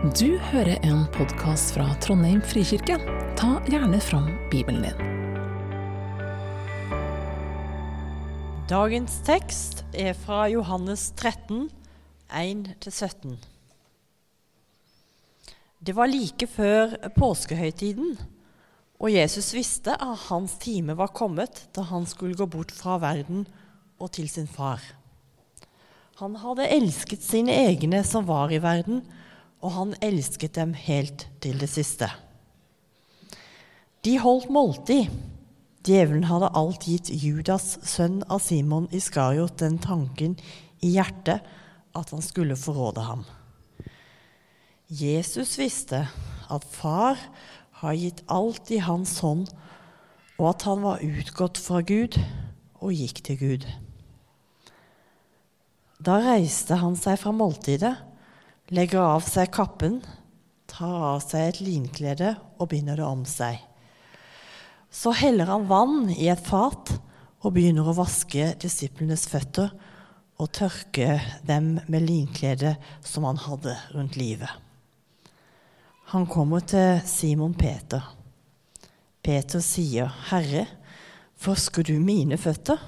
Du hører en podkast fra Trondheim frikirke. Ta gjerne fram Bibelen din. Dagens tekst er fra Johannes 13, 1-17. Det var like før påskehøytiden, og Jesus visste at hans time var kommet da han skulle gå bort fra verden og til sin far. Han hadde elsket sine egne som var i verden, han elsket dem helt til det siste. De holdt måltid. Djevelen hadde alt gitt Judas, sønn av Simon Iskariot, den tanken i hjertet at han skulle forråde ham. Jesus visste at far har gitt alt i hans hånd, og at han var utgått fra Gud og gikk til Gud. Da reiste han seg fra måltidet, legger av seg kappen, tar av seg et linklede og binder det om seg. Så heller han vann i et fat og begynner å vaske disiplenes føtter og tørke dem med linkledet som han hadde rundt livet. Han kommer til Simon Peter. Peter sier, 'Herre, forsker du mine føtter?'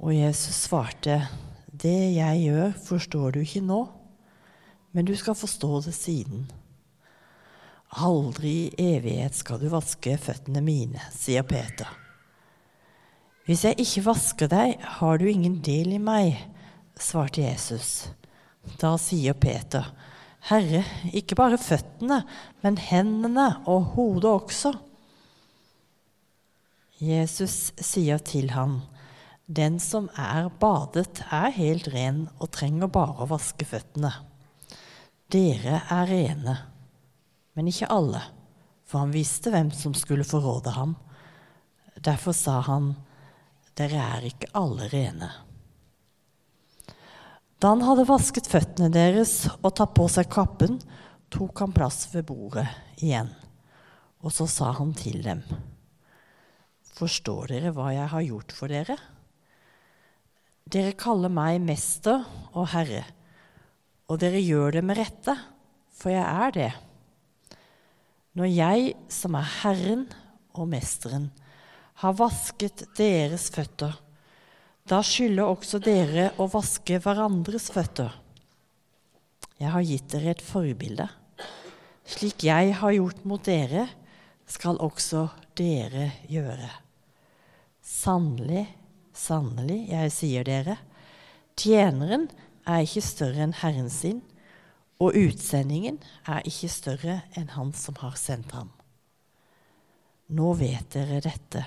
Og Jesus svarte, 'Det jeg gjør, forstår du ikke nå, men du skal forstå det siden.' Aldri i evighet skal du vaske føttene mine, sier Peter. Hvis jeg ikke vasker deg, har du ingen del i meg, svarte Jesus. Da sier Peter, Herre, ikke bare føttene, men hendene og hodet også. Jesus sier til ham, Den som er badet, er helt ren og trenger bare å vaske føttene. Dere er rene men ikke alle, for han visste hvem som skulle forråde ham. Derfor sa han, dere er ikke alle rene. Da han hadde vasket føttene deres og tatt på seg kappen, tok han plass ved bordet igjen. Og så sa han til dem, Forstår dere hva jeg har gjort for dere? Dere kaller meg mester og herre, og dere gjør det med rette, for jeg er det. Når jeg, som er Herren og Mesteren, har vasket deres føtter, da skylder også dere å vaske hverandres føtter. Jeg har gitt dere et forbilde. Slik jeg har gjort mot dere, skal også dere gjøre. Sannelig, sannelig, jeg sier dere, tjeneren er ikke større enn Herren sin, og utsendingen er ikke større enn han som har sendt ham. Nå vet dere dette,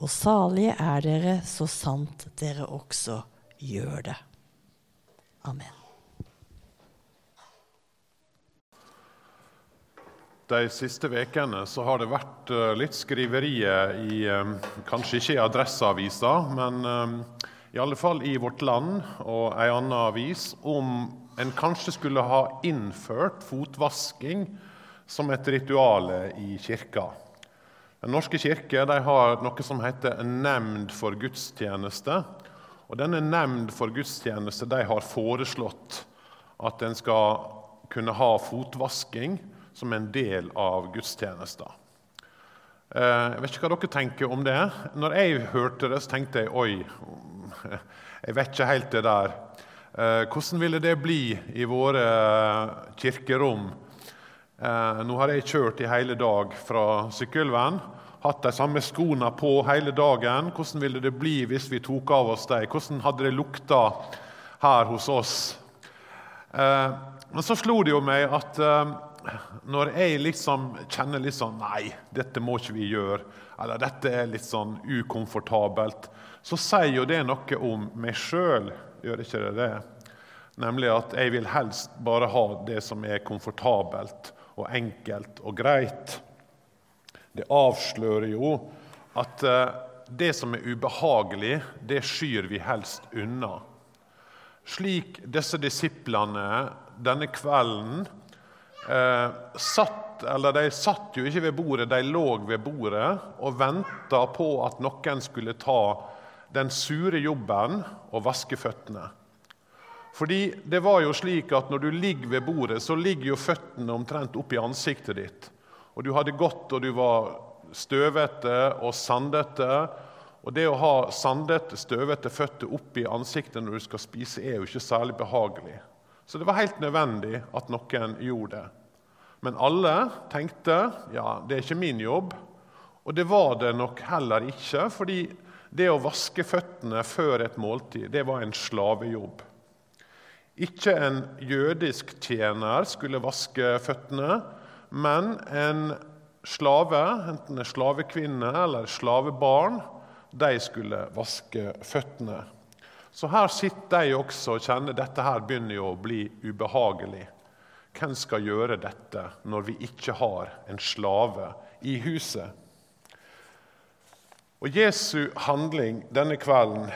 og salige er dere så sant dere også gjør det. Amen. De siste ukene har det vært eh, litt skriverier i eh, Kanskje ikke i Adresseavisa, men eh, i alle fall i Vårt Land og ei anna avis om en kanskje skulle ha innført fotvasking som et ritual i kirka. Den norske kirke har noe som heter en nemnd for gudstjeneste. Og Denne nemnd for gudstjeneste har foreslått at en skal kunne ha fotvasking som en del av gudstjenesta. Eh, jeg vet ikke hva dere tenker om det. Når jeg hørte det, så tenkte jeg oi, jeg vet ikke helt det der. Eh, hvordan ville det bli i våre eh, kirkerom? Eh, nå har jeg kjørt i hele dag fra Sykkylven. Hatt de samme skoene på hele dagen. Hvordan ville det bli hvis vi tok av oss dem? Hvordan hadde det lukta her hos oss? Men så slo det jo meg at når jeg liksom kjenner litt sånn Nei, dette må ikke vi gjøre. Eller dette er litt sånn ukomfortabelt. Så sier jo det noe om meg sjøl gjør ikke det det? Nemlig at jeg vil helst bare ha det som er komfortabelt og enkelt og greit. Det avslører jo at eh, det som er ubehagelig, det skyr vi helst unna. Slik disse disiplene denne kvelden eh, satt eller De satt jo ikke ved bordet, de lå ved bordet og venta på at noen skulle ta den sure jobben å vaske føttene. Fordi det var jo slik at Når du ligger ved bordet, så ligger jo føttene omtrent opp i ansiktet ditt. Og Du hadde gått, og du var støvete og sandete. Og Det å ha sandete, støvete føtter opp i ansiktet når du skal spise, er jo ikke særlig behagelig. Så det var helt nødvendig at noen gjorde det. Men alle tenkte ja, det er ikke min jobb. Og det var det nok heller ikke, fordi det å vaske føttene før et måltid det var en slavejobb. Ikke en jødisk tjener skulle vaske føttene, men en slave, enten en slavekvinne eller slavebarn, de skulle vaske føttene. Så her sitter de også og kjenner dette her begynner å bli ubehagelig. Hvem skal gjøre dette når vi ikke har en slave i huset? Og Jesu handling denne kvelden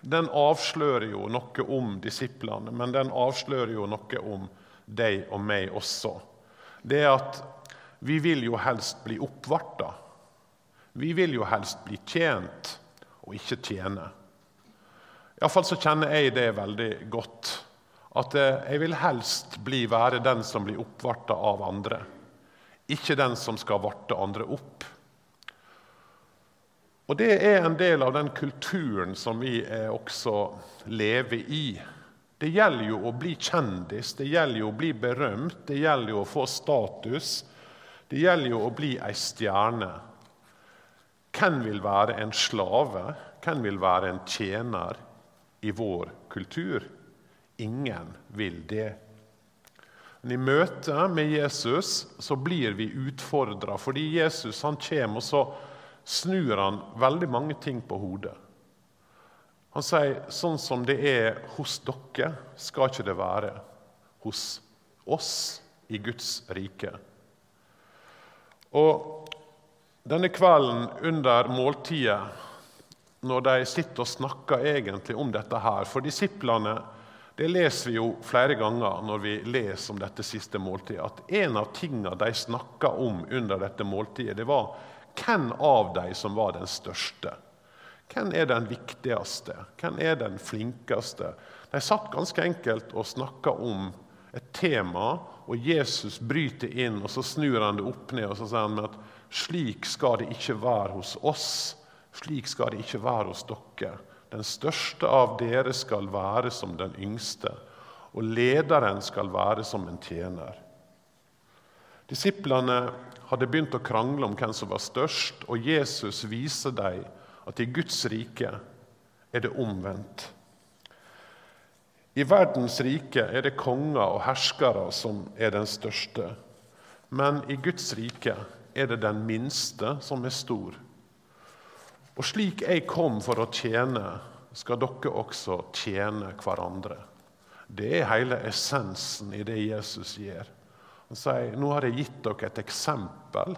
den avslører jo noe om disiplene, men den avslører jo noe om deg og meg også. Det er at vi vil jo helst bli oppvarta. Vi vil jo helst bli tjent og ikke tjene. Iallfall så kjenner jeg det veldig godt. At eh, jeg vil helst bli være den som blir oppvarta av andre, ikke den som skal varte andre opp. Og Det er en del av den kulturen som vi også lever i. Det gjelder jo å bli kjendis, det gjelder jo å bli berømt, det gjelder jo å få status. Det gjelder jo å bli ei stjerne. Hvem vil være en slave? Hvem vil være en tjener i vår kultur? Ingen vil det. Men I møte med Jesus så blir vi utfordra, fordi Jesus han kommer og så snur han veldig mange ting på hodet. Han sier sånn som det er hos dere, skal ikke det være hos oss i Guds rike. Og denne kvelden under måltidet, når de sitter og snakker egentlig om dette her For disiplene det leser vi jo flere ganger når vi leser om dette siste måltidet. At en av tingene de snakka om under dette måltidet, det var hvem av dem som var den største. Hvem er den viktigste? Hvem er den flinkeste? De satt ganske enkelt og snakka om et tema, og Jesus bryter inn, og så snur han det opp ned og så sier han at slik skal det ikke være hos oss. Slik skal det ikke være hos dere. Den største av dere skal være som den yngste, og lederen skal være som en tjener. Disiplene hadde begynt å krangle om hvem som var størst, og Jesus viser dem at i Guds rike er det omvendt. I verdens rike er det konger og herskere som er den største. Men i Guds rike er det den minste som er stor. Og slik jeg kom for å tjene, skal dere også tjene hverandre. Det er hele essensen i det Jesus gjør. Han sier nå har jeg gitt dere et eksempel.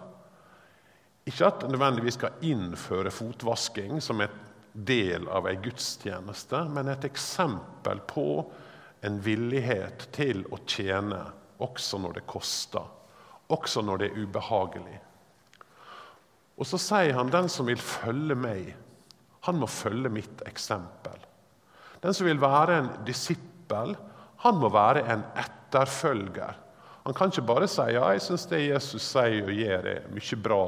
Ikke at det nødvendigvis skal innføre fotvasking som et del av ei gudstjeneste, men et eksempel på en villighet til å tjene også når det koster, også når det er ubehagelig. Og så sier han den som vil følge meg, han må følge mitt eksempel. Den som vil være en disippel, han må være en etterfølger. Han kan ikke bare si ja, jeg syns det Jesus sier og gjør, er mye bra.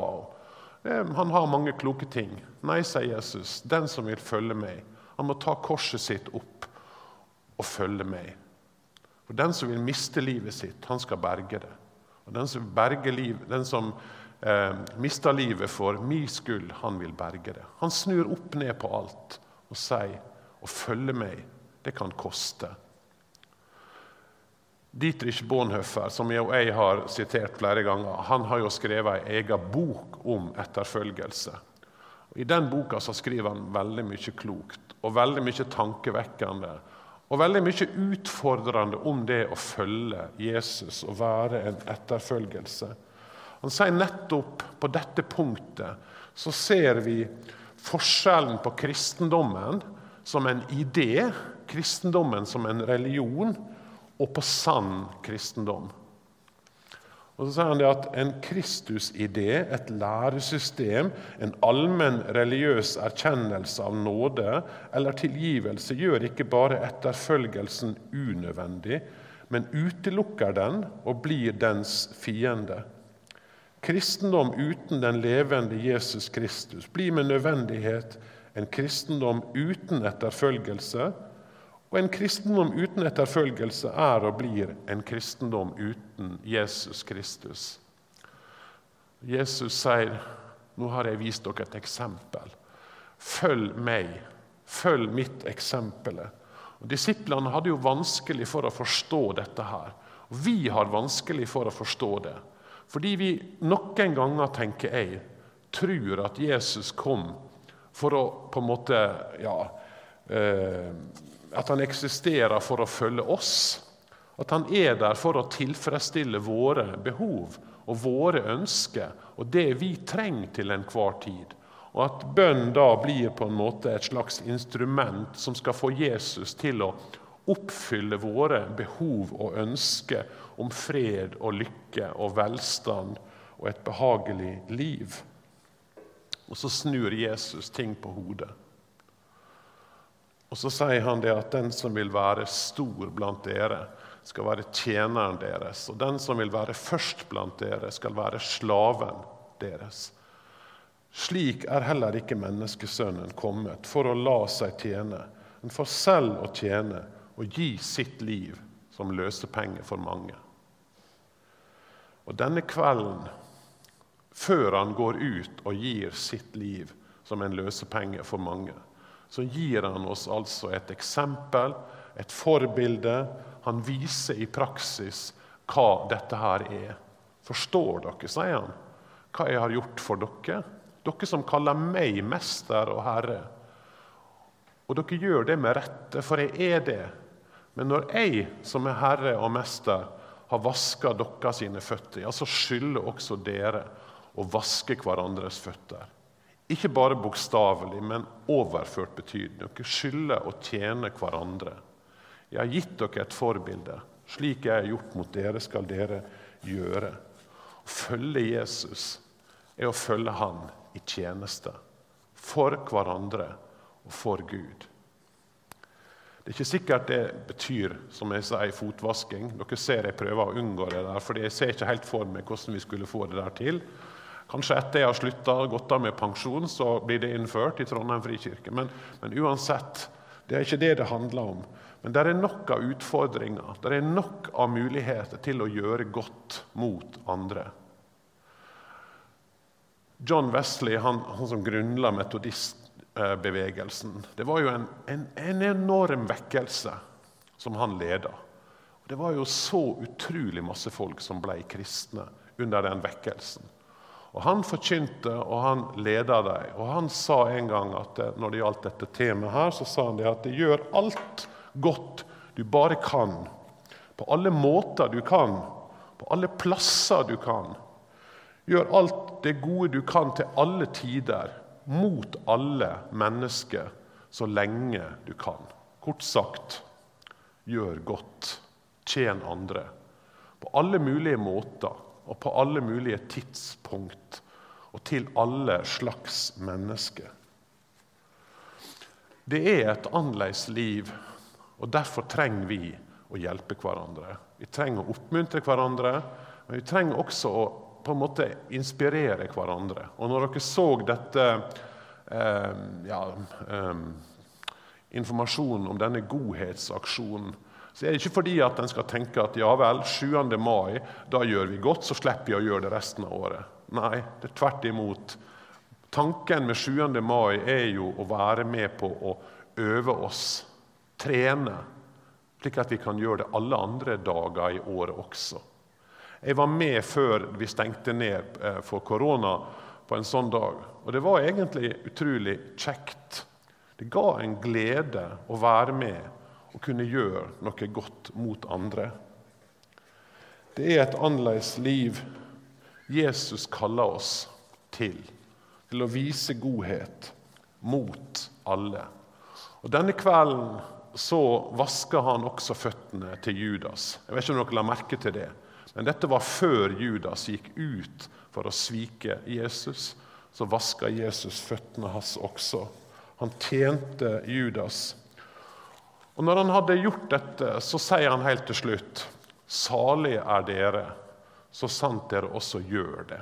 han har mange kloke ting. Nei, sier Jesus, den som vil følge meg, han må ta korset sitt opp og følge meg. For Den som vil miste livet sitt, han skal berge det. Og Den som, liv, den som eh, mister livet for min skyld, han vil berge det. Han snur opp ned på alt og sier å følge meg, det kan koste. Dietrich Bonhoeffer, som jeg, og jeg har sitert flere ganger, han har jo skrevet en egen bok om etterfølgelse. I den boka så skriver han veldig mye klokt og veldig mye tankevekkende. Og veldig mye utfordrende om det å følge Jesus og være en etterfølgelse. Han sier nettopp på dette punktet så ser vi forskjellen på kristendommen som en idé, kristendommen som en religion, og på sann kristendom. Og så sier han det at En Kristus-idé, et læresystem, en allmenn religiøs erkjennelse av nåde eller tilgivelse gjør ikke bare etterfølgelsen unødvendig, men utelukker den og blir dens fiende. Kristendom uten den levende Jesus Kristus blir med nødvendighet en kristendom uten etterfølgelse, og en kristendom uten etterfølgelse er og blir en kristendom uten Jesus Kristus. Jesus sier, 'Nå har jeg vist dere et eksempel. Følg meg. Følg mitt eksempel.' Og Disiplene hadde jo vanskelig for å forstå dette her. Og vi har vanskelig for å forstå det. Fordi vi noen ganger, tenker jeg, tror at Jesus kom for å på en måte ja, eh, at han eksisterer for å følge oss. At han er der for å tilfredsstille våre behov og våre ønsker og det vi trenger til enhver tid. Og at bønn da blir på en måte et slags instrument som skal få Jesus til å oppfylle våre behov og ønsker om fred og lykke og velstand og et behagelig liv. Og så snur Jesus ting på hodet. Og så sier han det at den som vil være stor blant dere, skal være tjeneren deres. Og den som vil være først blant dere, skal være slaven deres. Slik er heller ikke menneskesønnen kommet for å la seg tjene, men for selv å tjene og gi sitt liv som løsepenge for mange. Og denne kvelden, før han går ut og gir sitt liv som en løsepenge for mange, så gir han oss altså et eksempel, et forbilde. Han viser i praksis hva dette her er. Forstår dere, sier han, hva jeg har gjort for dere? Dere som kaller meg mester og herre. Og dere gjør det med rette, for jeg er det. Men når jeg, som er herre og mester, har vaska dere sine føtter, ja, så skylder også dere å vaske hverandres føtter. Ikke bare bokstavelig, men overført betydning. Dere skylder å tjene hverandre. Jeg har gitt dere et forbilde. Slik jeg har gjort mot dere, skal dere gjøre. Å følge Jesus er å følge Han i tjeneste. For hverandre og for Gud. Det er ikke sikkert det betyr som jeg sier, fotvasking. Dere ser jeg prøver å unngå det der, for jeg ser ikke helt for meg hvordan vi skulle få det der til. Kanskje etter jeg har slutta, gått av med pensjon, så blir det innført i Trondheim frikirke. Men, men, uansett, det er ikke det det handler om. Men det er nok av utfordringer, det er nok av muligheter til å gjøre godt mot andre. John Wesley, han, han som grunnla metodistbevegelsen, det var jo en, en, en enorm vekkelse som han leda. Det var jo så utrolig masse folk som ble kristne under den vekkelsen. Og Han forkynte, og han leda dem. Og han sa en gang at eh, når det gjaldt dette temaet, her, så sa han det at det gjør alt godt du bare kan. På alle måter du kan. På alle plasser du kan. Gjør alt det gode du kan til alle tider, mot alle mennesker, så lenge du kan. Kort sagt gjør godt. Tjen andre. På alle mulige måter og på alle mulige tidspunkt og til alle slags mennesker. Det er et annerledes liv, og derfor trenger vi å hjelpe hverandre. Vi trenger å oppmuntre hverandre, men vi trenger også å på en måte inspirere hverandre. Og når dere så dette eh, ja, eh, informasjonen om denne godhetsaksjonen så er det ikke fordi at en skal tenke at ja vel, 7. mai, da gjør vi godt, så slipper vi å gjøre det resten av året. Nei, det er tvert imot. Tanken med 7. mai er jo å være med på å øve oss, trene, slik at vi kan gjøre det alle andre dager i året også. Jeg var med før vi stengte ned eh, for korona på en sånn dag. Og det var egentlig utrolig kjekt. Det ga en glede å være med å kunne gjøre noe godt mot andre. Det er et annerledes liv Jesus kaller oss til. Til å vise godhet mot alle. Og Denne kvelden så vasker han også føttene til Judas. Jeg vet ikke om dere la merke til det, men dette var før Judas gikk ut for å svike Jesus. Så vasker Jesus føttene hans også. Han tjente Judas. Og Når han hadde gjort dette, så sier han helt til slutt Salige er dere, så sant dere også gjør det.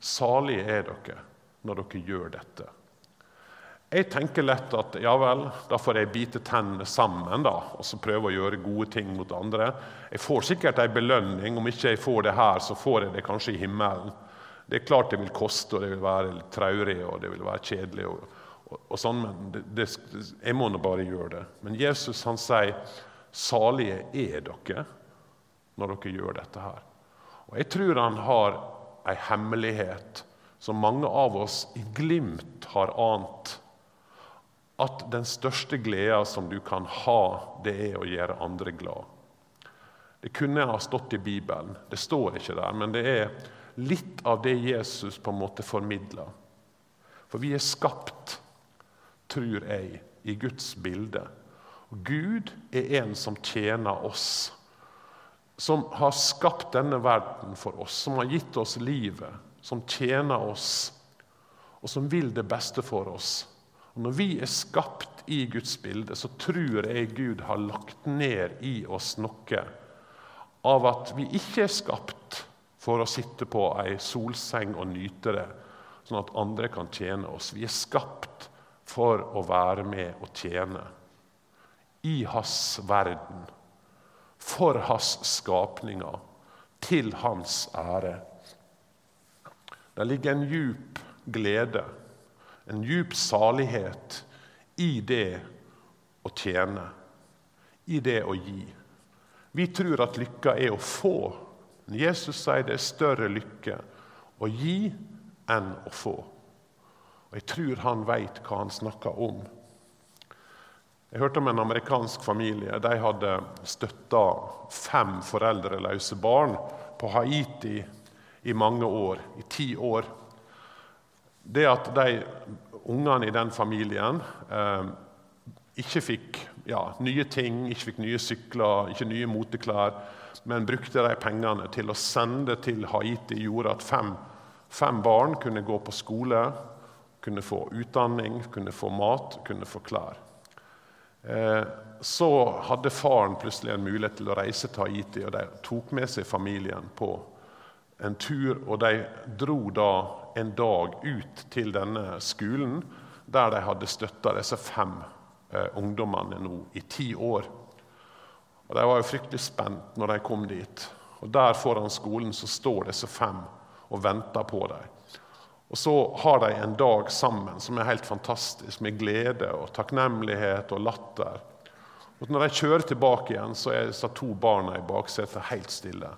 Salige er dere når dere gjør dette. Jeg tenker lett at ja vel, da får jeg bite tennene sammen da, og så prøve å gjøre gode ting mot andre. Jeg får sikkert en belønning. Om ikke jeg får det her, så får jeg det kanskje i himmelen. Det er klart det vil koste, og det vil være litt traurig og det vil være kjedelig. Og, og, sånn, men det, det, jeg må nå bare gjøre det. Men Jesus han sier, 'Salige er dere når dere gjør dette her'. Og Jeg tror han har ei hemmelighet som mange av oss i glimt har ant at den største gleda som du kan ha, det er å gjøre andre glad. Det kunne ha stått i Bibelen, det står ikke der, men det er litt av det Jesus på en måte formidler. For vi er skapt, tror jeg, i Guds bilde. Gud er en som tjener oss. Som har skapt denne verden for oss, som har gitt oss livet, som tjener oss, og som vil det beste for oss. Og Når vi er skapt i Guds bilde, så tror jeg Gud har lagt ned i oss noe av at vi ikke er skapt for å sitte på ei solseng og nyte det, sånn at andre kan tjene oss. Vi er skapt for å være med og tjene i hans verden, for hans skapninger, til hans ære. Det ligger en djup glede en djup salighet i det å tjene, i det å gi. Vi tror at lykka er å få. Men Jesus sier det er større lykke å gi enn å få. Og Jeg tror han veit hva han snakker om. Jeg hørte om en amerikansk familie. De hadde støtta fem foreldreløse barn på Haiti i mange år, i ti år det at de ungene i den familien eh, ikke fikk ja, nye ting, ikke fikk nye sykler, ikke nye moteklær, men brukte de pengene til å sende til Haiti, gjorde at fem, fem barn kunne gå på skole, kunne få utdanning, kunne få mat, kunne få klær. Eh, så hadde faren plutselig en mulighet til å reise til Haiti, og de tok med seg familien på en tur, og de dro da en dag ut til denne skolen, der de hadde støtta disse fem eh, ungdommene nå i ti år. Og De var jo fryktelig spent når de kom dit. Og Der foran skolen så står disse fem og venter på dem. Og Så har de en dag sammen som er helt fantastisk, med glede og takknemlighet og latter. Og Når de kjører tilbake igjen, så er disse to barna i baksetet helt stille.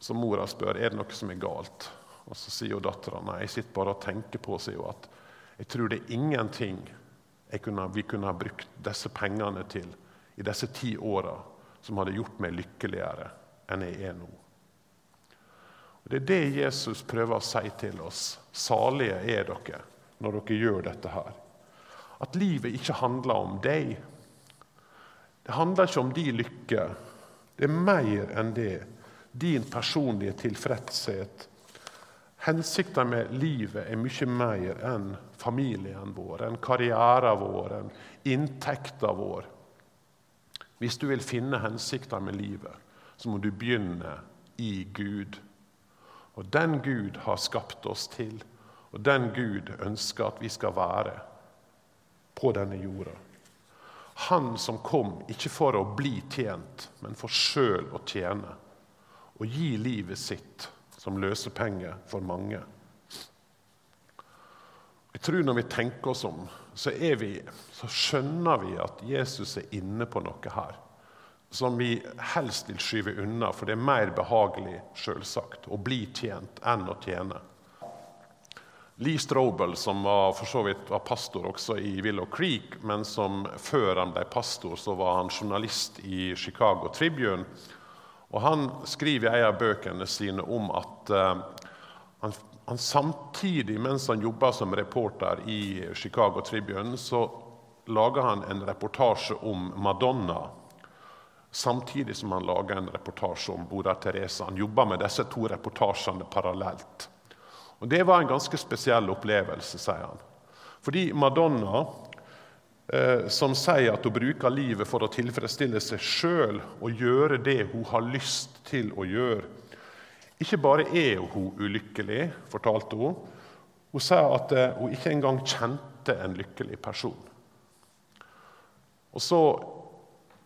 Så mora spør er det noe som er galt. Og Så sier jo dattera nei, jeg sitter bare og tenker på sier jo, at jeg tror det er ingenting kunne, vi kunne ha brukt disse pengene til i disse ti åra som hadde gjort meg lykkeligere enn jeg er nå. Det er det Jesus prøver å si til oss. Salige er dere når dere gjør dette her. At livet ikke handler om deg. Det handler ikke om din lykke. Det er mer enn det din personlige tilfredshet. Hensikten med livet er mye mer enn familien vår, enn karrieren vår, enn inntekten vår. Hvis du vil finne hensikten med livet, så må du begynne i Gud. Og den Gud har skapt oss til, og den Gud ønsker at vi skal være på denne jorda. Han som kom ikke for å bli tjent, men for sjøl å tjene og gi livet sitt som løsepenger for mange. Jeg tror Når vi tenker oss om, så, vi, så skjønner vi at Jesus er inne på noe her som vi helst vil skyve unna, for det er mer behagelig selvsagt, å bli tjent enn å tjene. Lee Strobel, som var, for så vidt var pastor også i Willow Creek, men som før han ble pastor, så var han journalist i Chicago Tribune, og Han skriver i en av bøkene sine om at uh, han, han, samtidig, mens han jobba som reporter i Chicago Tribune, så laga han en reportasje om Madonna. Samtidig som han laga en reportasje om Bora Teresa. Han jobba med disse to reportasjene parallelt. Og Det var en ganske spesiell opplevelse, sier han. Fordi Madonna, eh, som sier at hun bruker livet for å tilfredsstille seg sjøl og gjøre det hun har lyst til å gjøre Ikke bare er hun ulykkelig, fortalte hun. Hun sa at eh, hun ikke engang kjente en lykkelig person. Og så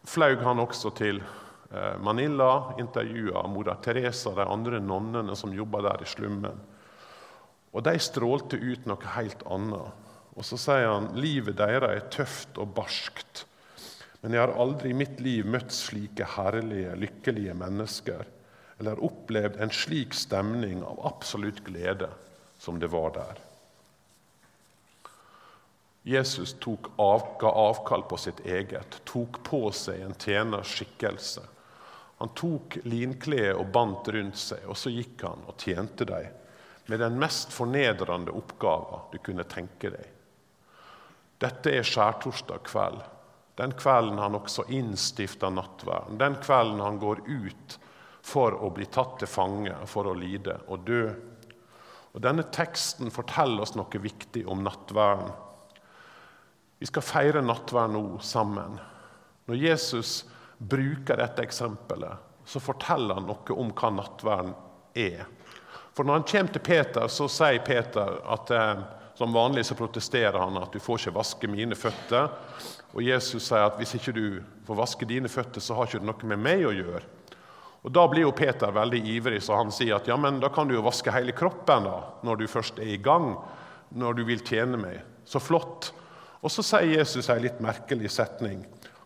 flaug han også til eh, Manila, intervjua moder Teresa og de andre nonnene som jobba der i slummen. Og de strålte ut noe helt annet. Og så sier han livet deres er tøft og barskt. Men jeg har aldri i mitt liv møtt slike herlige, lykkelige mennesker eller opplevd en slik stemning av absolutt glede som det var der. Jesus tok av, ga avkall på sitt eget, tok på seg en tjeners skikkelse. Han tok linkledet og bandt rundt seg, og så gikk han og tjente dem med den mest fornedrende oppgaven du kunne tenke deg. Dette er skjærtorsdag kveld. Den kvelden han også innstifter nattverden. Den kvelden han går ut for å bli tatt til fange, for å lide og dø. Og Denne teksten forteller oss noe viktig om nattverden. Vi skal feire nattverd nå sammen. Når Jesus bruker dette eksempelet, så forteller han noe om hva nattverden er. For når han kommer til Peter, så sier Peter at eh, som vanlig så protesterer han at du får ikke vaske mine føtter. Og Jesus sier at hvis ikke du får vaske dine føtter, så har ikke det noe med meg å gjøre. Og Da blir jo Peter veldig ivrig, så han sier at ja, men da kan du jo vaske hele kroppen da, når du først er i gang, når du vil tjene meg. Så flott. Og så sier Jesus en litt merkelig setning.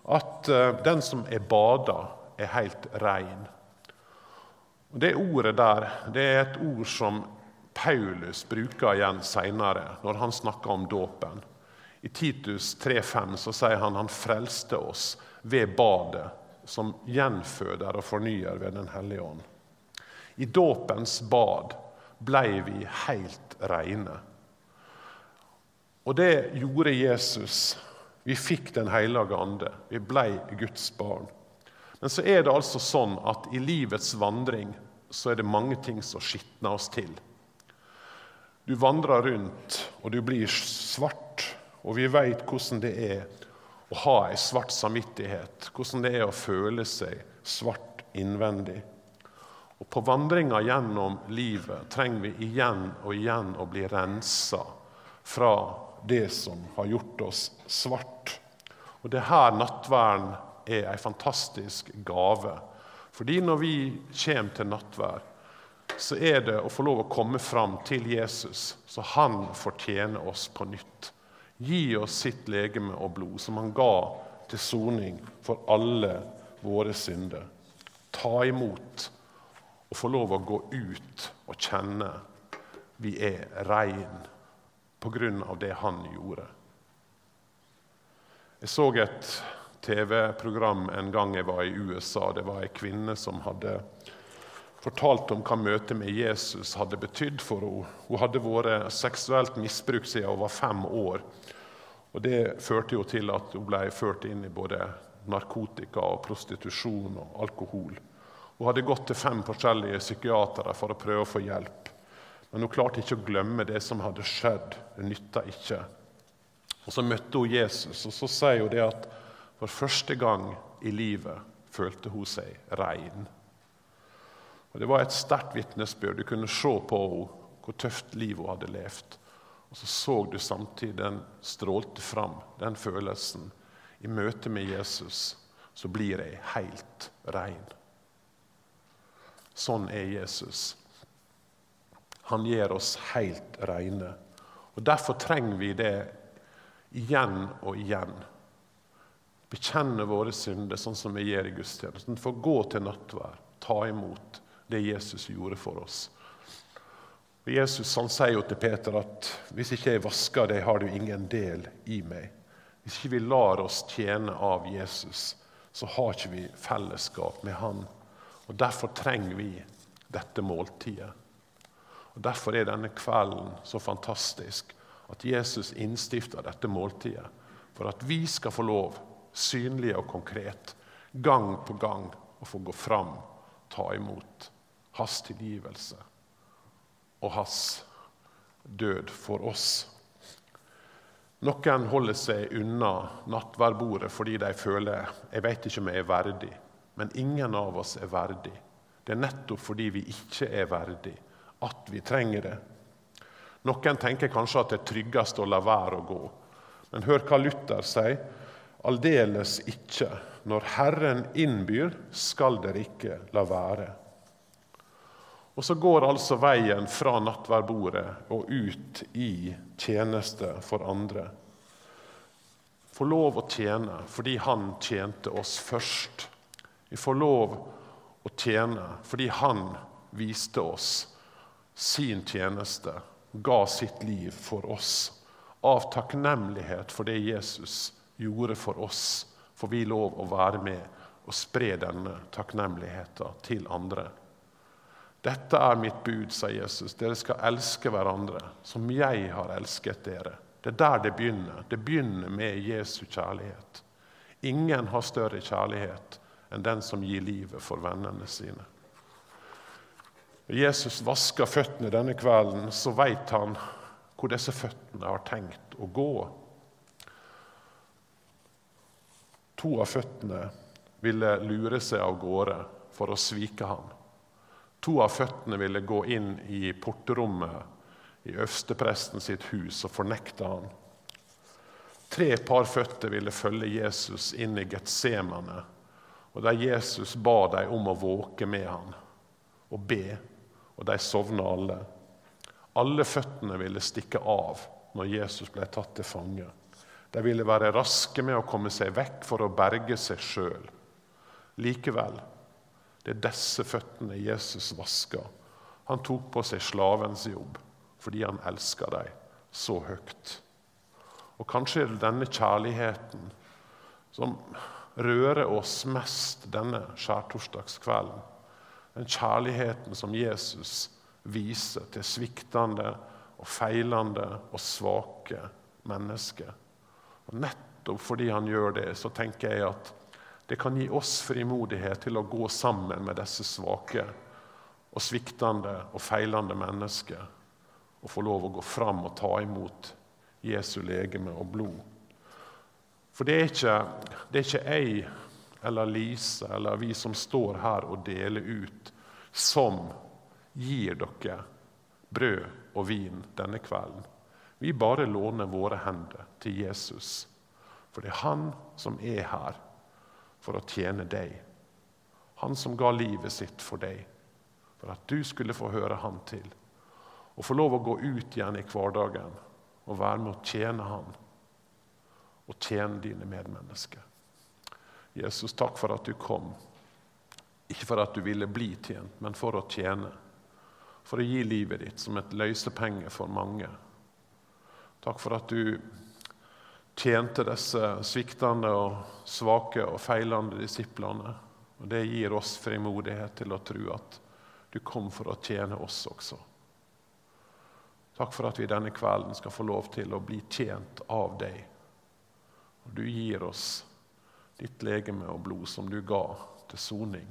At uh, den som er bada, er helt rein. Det ordet der det er et ord som Paulus bruker igjen seinere, når han snakker om dåpen. I Titus 3,5 så sier han han frelste oss ved badet, som gjenføder og fornyer ved Den hellige ånd. I dåpens bad blei vi helt reine. Og det gjorde Jesus. Vi fikk Den hellige ande. Vi blei Guds barn. Men så er det altså sånn at i livets vandring så er det mange ting som skitner oss til. Du vandrer rundt, og du blir svart, og vi veit hvordan det er å ha ei svart samvittighet, hvordan det er å føle seg svart innvendig. Og På vandringa gjennom livet trenger vi igjen og igjen å bli rensa fra det som har gjort oss svart. Og det her nattverden er en fantastisk gave. Fordi når vi kommer til nattverd, så er det å få lov å komme fram til Jesus, så han fortjener oss på nytt. Gi oss sitt legeme og blod, som han ga til soning for alle våre synder. Ta imot og få lov å gå ut og kjenne vi er rein pga. det han gjorde. Jeg så et TV-program en gang jeg var i USA. Det var ei kvinne som hadde fortalt om hva møtet med Jesus hadde betydd for henne. Hun hadde vært seksuelt misbrukt siden hun var fem år. Og Det førte jo til at hun ble ført inn i både narkotika, og prostitusjon og alkohol. Hun hadde gått til fem forskjellige psykiatere for å prøve å få hjelp. Men hun klarte ikke å glemme det som hadde skjedd. Det nytta ikke. Og Så møtte hun Jesus, og så sier hun det at for første gang i livet følte hun seg rein. Og Det var et sterkt vitnesbyrd. Du kunne se på henne hvor tøft liv hun hadde levd. Og så så du samtidig den strålte fram, den følelsen. I møte med Jesus så blir jeg helt rein. Sånn er Jesus. Han gjør oss helt rene. Og Derfor trenger vi det igjen og igjen. Bekjenne våre synder, sånn som vi gjør i gudstjenesten. Få gå til nattvær, ta imot det Jesus gjorde for oss. Og Jesus han sier jo til Peter at hvis ikke jeg vasker deg, har du ingen del i meg. Hvis ikke vi lar oss tjene av Jesus, så har ikke vi fellesskap med Han. Og Derfor trenger vi dette måltidet. Og Derfor er denne kvelden så fantastisk. At Jesus innstifter dette måltidet. For at vi skal få lov, synlig og konkret, gang på gang, å få gå fram, ta imot hans tilgivelse og hans død for oss. Noen holder seg unna nattverdbordet fordi de føler jeg vet ikke om jeg er verdig. Men ingen av oss er verdig. Det er nettopp fordi vi ikke er verdig, at vi trenger det. Noen tenker kanskje at det er tryggest å la være å gå. Men hør hva Luther sier. Aldeles ikke. Når Herren innbyr, skal dere ikke la være. Og så går altså veien fra nattverdbordet og ut i tjeneste for andre. Få lov å tjene fordi han tjente oss først. Vi får lov å tjene fordi han viste oss sin tjeneste ga sitt liv for oss. Av takknemlighet for det Jesus gjorde for oss, får vi lov å være med og spre denne takknemligheten til andre. Dette er mitt bud, sa Jesus. Dere skal elske hverandre som jeg har elsket dere. Det er der det begynner. Det begynner med Jesu kjærlighet. Ingen har større kjærlighet enn den som gir livet for vennene sine. Jesus vasker føttene denne kvelden, så veit han hvor disse føttene har tenkt å gå. To av føttene ville lure seg av gårde for å svike ham. To av føttene ville gå inn i porterommet i øverstepresten hus og fornekte ham. Tre par føtter ville følge Jesus inn i Getsemane, og der Jesus ba dem om å våke med ham og be og de sovna alle. Alle føttene ville stikke av når Jesus ble tatt til fange. De ville være raske med å komme seg vekk for å berge seg sjøl. Likevel, det er disse føttene Jesus vaska. Han tok på seg slavens jobb fordi han elska dem så høyt. Og kanskje er det denne kjærligheten som rører oss mest denne skjærtorsdagskvelden. Den kjærligheten som Jesus viser til sviktende og feilende og svake mennesker. Og Nettopp fordi han gjør det, så tenker jeg at det kan gi oss frimodighet til å gå sammen med disse svake og sviktende og feilende mennesker og få lov å gå fram og ta imot Jesu legeme og blod. For det er ikke, det er ikke jeg eller Lise eller vi som står her og deler ut, som gir dere brød og vin denne kvelden. Vi bare låner våre hender til Jesus. For det er han som er her for å tjene deg. Han som ga livet sitt for deg, for at du skulle få høre han til. Og få lov å gå ut igjen i hverdagen og være med å tjene han og tjene dine medmennesker. Jesus, takk for at du kom. Ikke for at du ville bli tjent, men for å tjene. For å gi livet ditt som et løsepenge for mange. Takk for at du tjente disse sviktende og svake og feilende disiplene. Og Det gir oss frimodighet til å tro at du kom for å tjene oss også. Takk for at vi denne kvelden skal få lov til å bli tjent av deg. Og du gir oss ditt legeme og blod som du ga til soning